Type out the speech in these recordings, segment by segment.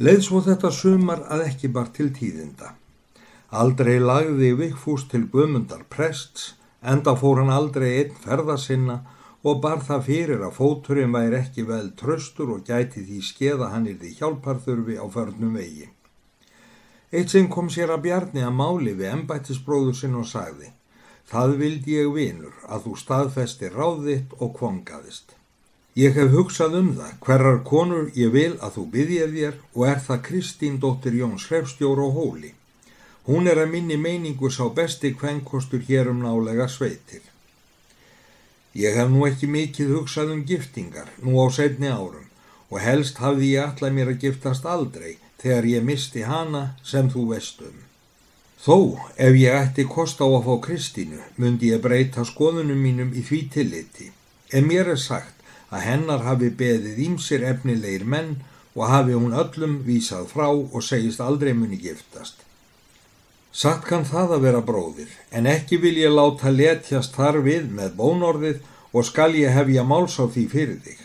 Leið svo þetta sumar að ekki bar til tíðinda. Aldrei lagði Vigfús til Guðmundar prests, enda fór hann aldrei einn ferðasinna og bar það fyrir að fóturinn væri ekki vel tröstur og gæti því skeða hann í því hjálparþurfi á förnum vegi. Eitt sinn kom sér að bjarni að máli við embættisbróður sinn og sagði Það vildi ég vinur að þú staðfesti ráðitt og kvongaðist. Ég hef hugsað um það hverjar konur ég vil að þú byggðir þér og er það Kristín dóttir Jón Srefstjóru og Hóli. Hún er að minni meiningu sá besti kvenkostur hér um nálega sveitir. Ég hef nú ekki mikið hugsað um giftingar nú á setni árum og helst hafði ég alltaf mér að giftast aldrei þegar ég misti hana sem þú vestum. Þó ef ég ætti kost á að fá Kristínu myndi ég breyta skoðunum mínum í því tilliti. En mér er sagt að hennar hafi beðið ímsir efnilegir menn og hafi hún öllum vísað frá og segist aldrei muni giftast. Satt kann það að vera bróðir, en ekki vil ég láta letjast þar við með bónorðið og skal ég hefja máls á því fyrir þig.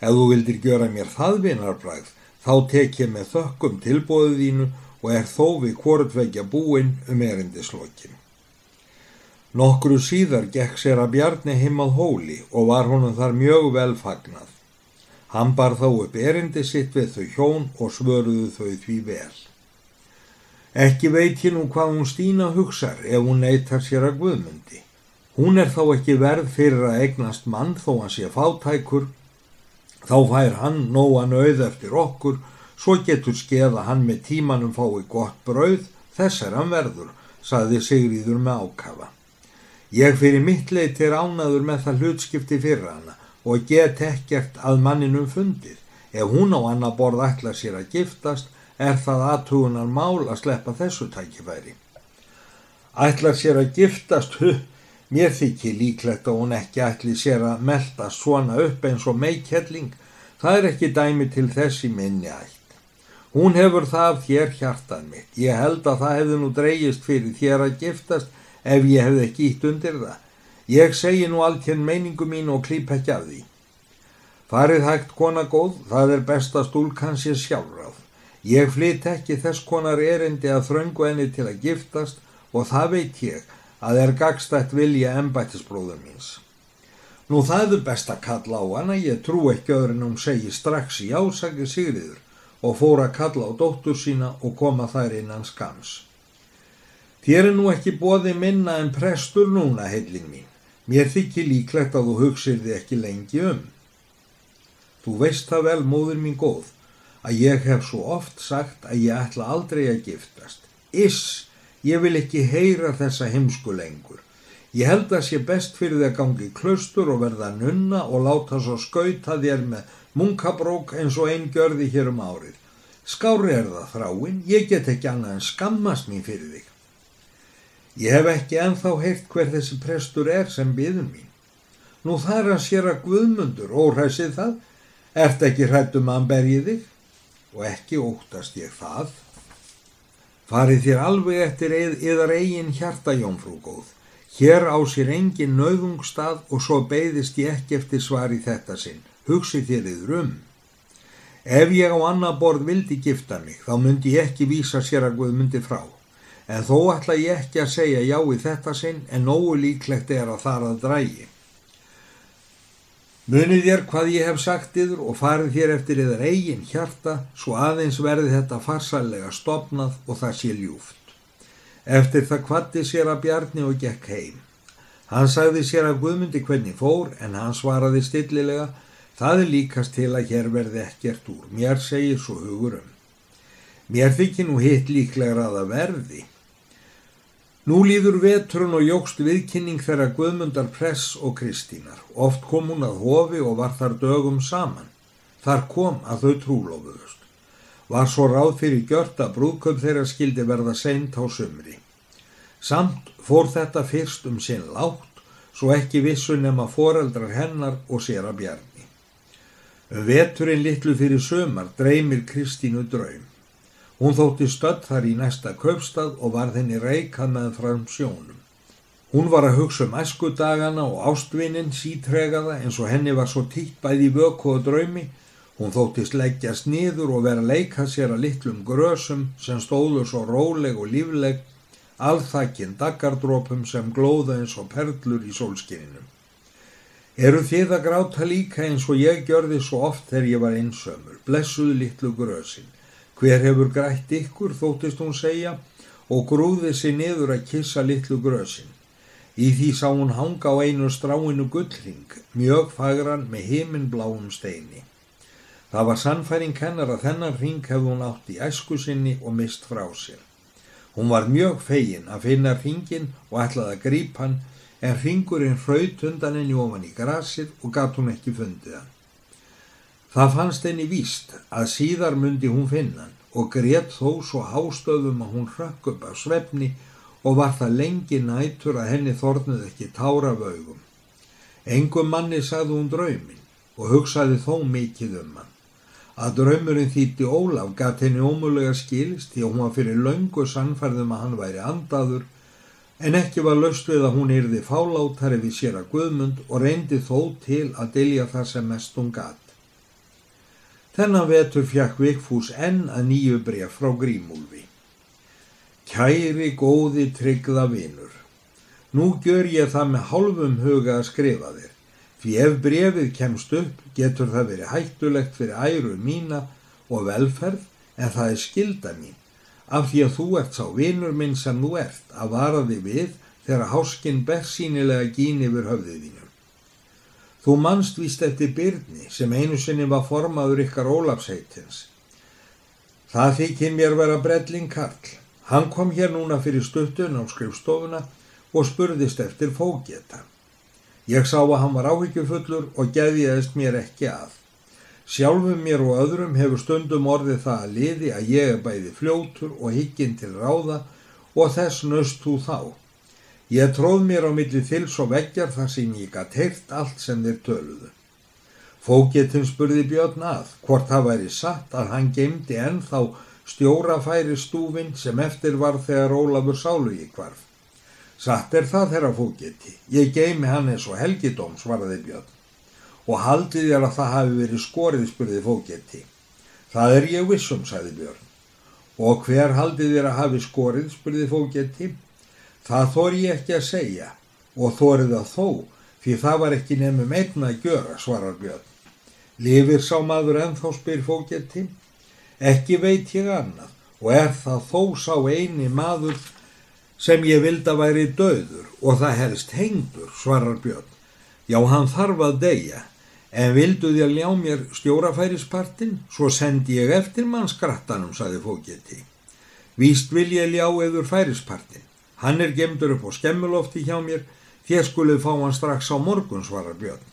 Ef þú vildir gjöra mér það vinarbræð, þá tek ég með þökkum tilbóðu þínu og er þó við hvortvekja búinn um erindislokkin. Nokkru síðar gekk sér að Bjarni heimað hóli og var honum þar mjög vel fagnað. Hann bar þá upp erindi sitt við þau hjón og svöruðu þau því vel. Ekki veit ég nú hvað hún Stína hugsar ef hún neytar sér að guðmundi. Hún er þá ekki verð fyrir að eignast mann þó hann sé fátækur. Þá fær hann nóan auð eftir okkur, svo getur skeða hann með tímanum fái gott brauð, þess er hann verður, saði Sigriður með ákafa. Ég fyrir mitt leiti er ánaður með það hlutskipti fyrir hana og get ekkert að manninum fundið. Ef hún á annar borð ætla sér að giftast er það aðtugunar mál að sleppa þessu tækifæri. Ætla sér að giftast, huh, mér þykir líklegt að hún ekki ætli sér að melda svona upp eins og meikhelling. Það er ekki dæmi til þessi minni ætt. Hún hefur það þér hjartan mitt. Ég held að það hefði nú dreyjist fyrir þér að giftast ef ég hefði ekki ítt undir það. Ég segi nú alltinn meiningu mín og klýp ekki af því. Farið hægt kona góð, það er besta stúlkan sér sjálfráð. Ég flytt ekki þess konar erindi að þröngu enni til að giftast og það veit ég að er gagstætt vilja embættisbróður míns. Nú það er best að kalla á hana, ég trú ekki öðru en hún segi strax í ásaki sigriður og fór að kalla á dóttur sína og koma þær innan skams. Þér er nú ekki bóði minna en prestur núna, heilin mín. Mér þykir líklegt að þú hugsir þið ekki lengi um. Þú veist það vel, móður mín góð, að ég hef svo oft sagt að ég ætla aldrei að giftast. Iss, ég vil ekki heyra þessa heimsku lengur. Ég held að sé best fyrir því að gangi klustur og verða nunna og láta svo skauta þér með munkabrók eins og einn gjörði hér um árið. Skári er það þráinn, ég get ekki annað en skammast mín fyrir þig. Ég hef ekki enþá heyrt hver þessi prestur er sem byður mín. Nú þar að sér að guðmundur, óræsið það, ert ekki hrættum að hann bergi þig og ekki óttast ég það. Farið þér alveg eftir eðar eigin hjarta, Jónfrú góð. Hér á sér engin nauðungstað og svo beigðist ég ekki eftir svar í þetta sinn. Hugsi þér yfir um. Ef ég á annar borð vildi gifta mig, þá myndi ég ekki vísa sér að Guðmundi frá en þó ætla ég ekki að segja já í þetta sinn en nógu líklegt er að þar að drægi. Munið þér hvað ég hef sagt yfir og farið þér eftir yfir eigin hjarta svo aðeins verði þetta farsalega stopnað og það sé ljúft. Eftir það kvatti sér að Bjarni og gekk heim. Hann sagði sér að Guðmundi hvernig fór en hann svaraði stillilega það er líkast til að hér verði ekkert úr. Mér segir svo hugur um. Mér þykir nú hitt líklegra að það verði Nú líður vetrun og jógst viðkynning þeirra Guðmundar Press og Kristínar. Oft kom hún að hofi og var þar dögum saman. Þar kom að þau trúlofuðust. Var svo ráð fyrir gjört að brúðköp þeirra skildi verða seint á sömri. Samt fór þetta fyrst um sinn látt, svo ekki vissu nema foreldrar hennar og sér að bjarni. Um veturinn litlu fyrir sömar dreymir Kristínu draum. Hún þótti stödd þar í næsta kaupstað og var þenni reikað með fram sjónum. Hún var að hugsa um æskudagana og ástvinnin sítregaða eins og henni var svo títt bæði vöku og draumi. Hún þóttist leggjast niður og vera að leika sér að litlum grösum sem stóðu svo róleg og lífleg, alþakinn daggardrópum sem glóða eins og perlur í sólskininum. Eru þið að gráta líka eins og ég gjörði svo oft þegar ég var einsömmur, blessuð litlu grösin. Hver hefur grætt ykkur, þóttist hún segja, og grúði sér niður að kissa litlu grösin. Í því sá hún hanga á einu stráinu gullring, mjög fagran með heiminbláum steini. Það var sannfæring hennar að þennan ring hefði hún átt í æsku sinni og mist frá sér. Hún var mjög fegin að finna ringin og ætlaði að grípa hann en ringurinn hraut undan henni ofan í grasið og gatt hún ekki fundið hann. Það fannst henni víst að síðar myndi hún finna hann og greitt þó svo hástöðum að hún hrökk upp af svefni og var það lengi nætur að henni þornuð ekki tára vögum. Engum manni sagði hún draumin og hugsaði þó mikið um hann. Að draumurinn þýtti Ólaf gatt henni ómulega skilst því að hún var fyrir laungu sannfærðum að hann væri andaður en ekki var löst við að hún yrði fálátari við sér að Guðmund og reyndi þó til að delja það sem mest hún gatt. Þennan vetur fjakk Vikfús enn að nýju bref frá Grímúlfi. Kæri góði tryggða vinur, nú gjör ég það með hálfum huga að skrifa þér, fyrir ef brefið kemst upp getur það verið hættulegt fyrir æru mína og velferð en það er skilda mín af því að þú ert sá vinur minn sem þú ert að vara þig við þegar háskin ber sínilega gín yfir höfðið þínu. Þú mannst víst eftir byrni sem einu sinni var formaður ykkar Ólafsheitins. Það þykir mér vera brelling Karl. Hann kom hér núna fyrir stuttun á skrifstofuna og spurðist eftir fógeta. Ég sá að hann var áhyggjufullur og geðiðist mér ekki að. Sjálfum mér og öðrum hefur stundum orðið það að liði að ég er bæði fljótur og higginn til ráða og þess nöst þú þá. Ég tróð mér á milli þils og veggjar þar sem ég gætt heilt allt sem þeir töluðu. Fógetinn spurði Björn að hvort það væri satt að hann geimdi ennþá stjórafæri stúfin sem eftir var þegar Ólafur sálu í kvarf. Satt er það þeirra fógeti. Ég geimi hann eins og helgidóm, svaraði Björn og haldið þér að það hafi verið skorið, spurði fóketti. Það er ég vissum, sagði Björn. Og hver haldið þér að hafi skorið, spurði fóketti. Það þóri ég ekki að segja og þórið að þó, því það var ekki nefnum einna að gjöra, svarar Björn. Lifir sá maður ennþá, spyr fóketti. Ekki veit ég annað og er það þó sá eini maður sem ég vilda væri döður og það helst hengdur, svarar Björn. Já, hann þarf að deyja, En vildu þér ljá mér stjórafærispartin, svo sendi ég eftir mann skrattanum, saði fókjeti. Víst vil ég ljá eður færispartin. Hann er gemdur upp á skemmulofti hjá mér, þér skulið fá hann strax á morgun, svarar Björn.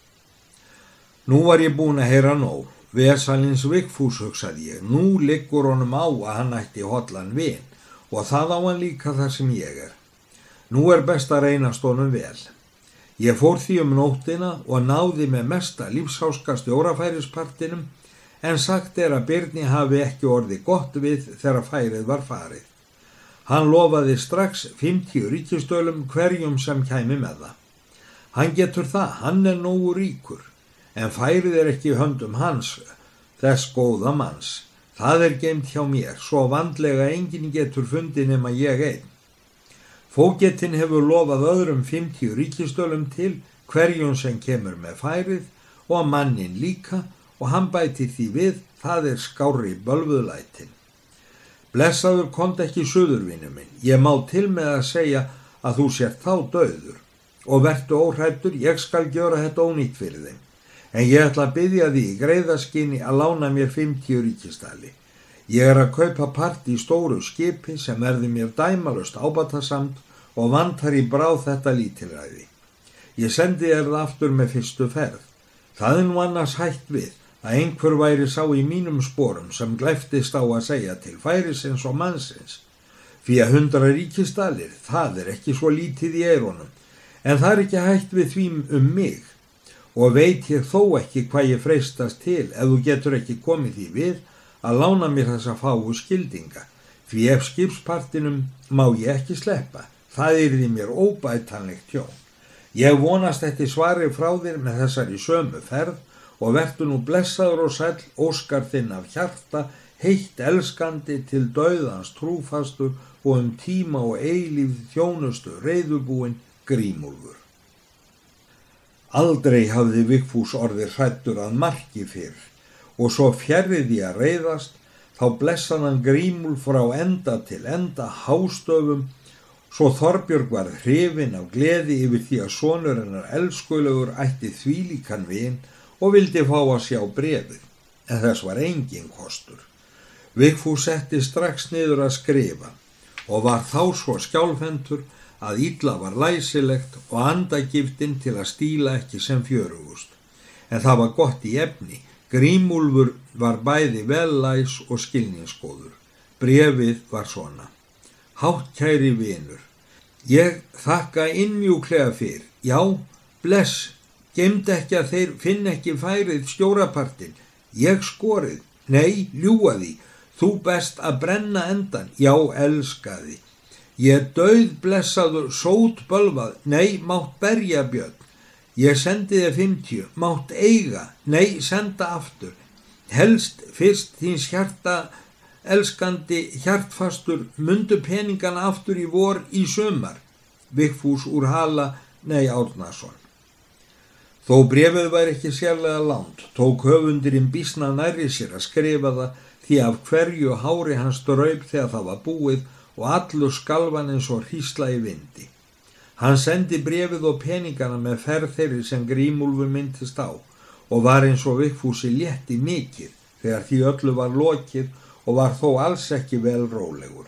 Nú var ég búin að heyra nóg. Vesalins vikfús, hugsaði ég. Nú liggur honum á að hann ætti hotlan vin og það á hann líka þar sem ég er. Nú er best að reynast honum vel. Ég fór því um nóttina og náði með mesta lífsháska stjórafærispartinum en sagt er að Byrni hafi ekki orði gott við þegar færið var farið. Hann lofaði strax 50 ríkistölum hverjum sem kæmi með það. Hann getur það, hann er nógu ríkur, en færið er ekki höndum hans, þess góða manns. Það er geimt hjá mér, svo vandlega enginn getur fundið nema ég einn. Fógettin hefur lofað öðrum 50 ríkistölum til hverjum sem kemur með færið og mannin líka og hann bæti því við það er skári bölvuðlætin. Blessaður kont ekki söðurvinu minn, ég má til með að segja að þú sér þá döður og vertu óhrættur, ég skal gjöra þetta ónýtt fyrir þeim. En ég ætla að byggja því í greiðaskinni að lána mér 50 ríkistali. Ég er að kaupa part í stóru skipi sem verði mér dæmalust ábatasamt og vantar í bráð þetta lítilræði. Ég sendi þér það aftur með fyrstu ferð. Það er nú annars hægt við að einhver væri sá í mínum sporum sem glæftist á að segja til færisins og mannsins. Fyrir að hundra ríkistalir, það er ekki svo lítið í eironum, en það er ekki hægt við því um mig og veit ég þó ekki hvað ég freistast til ef þú getur ekki komið því við að lána mér þessa fáu skildinga, fyrir ef skipspartinum má ég ekki sleppa. Það er því mér óbætanlegt hjón. Ég vonast eftir svari frá þér með þessari sömu ferð og vertu nú blessaður og sæl óskar þinn af hjarta, heitt elskandi til dauðans trúfastur og um tíma og eilíf þjónustu reyðubúin grímúlfur. Aldrei hafði Vigfús orði hrættur að marki fyrr. Og svo fjerriði að reyðast þá blessan hann grímúl frá enda til enda hástöfum. Svo Þorbjörg var hrifin af gleði yfir því að sonur hennar elskulegur ætti þvílíkan vin og vildi fá að sjá brefið, en þess var engin kostur. Vigfús setti strax niður að skrifa og var þá svo skjálfendur að ítla var læsilegt og andagiftin til að stíla ekki sem fjörugust. En það var gott í efni, grímúlfur var bæði vellæs og skilninskóður. Brefið var svona. Háttkæri vinur, ég þakka innmjúklega fyrr, já, bless, gemd ekki að þeir finn ekki færið stjórapartin, ég skorið, nei, ljúa því, þú best að brenna endan, já, elskaði. Ég döð blessaður sót bölvað, nei, mátt berja björn. Ég sendi þið 50, mátt eiga, nei, senda aftur. Helst fyrst þíns hjarta elskandi hjartfastur. Mundu peningana aftur í vor í sömar, Vigfús úr Hala, nei Árnason. Þó brefið væri ekki sérlega lánt, tók höfundirinn bísna næri sér að skrifa það því af hverju hári hans draup þegar það var búið og allur skalvan eins og hrísla í vindi. Hann sendi brefið og peningana með ferð þeirri sem grímúlfur myndist á og var eins og Vigfúsi létti mikið þegar því öllu var lokið og var þó alls ekki vel rólegur.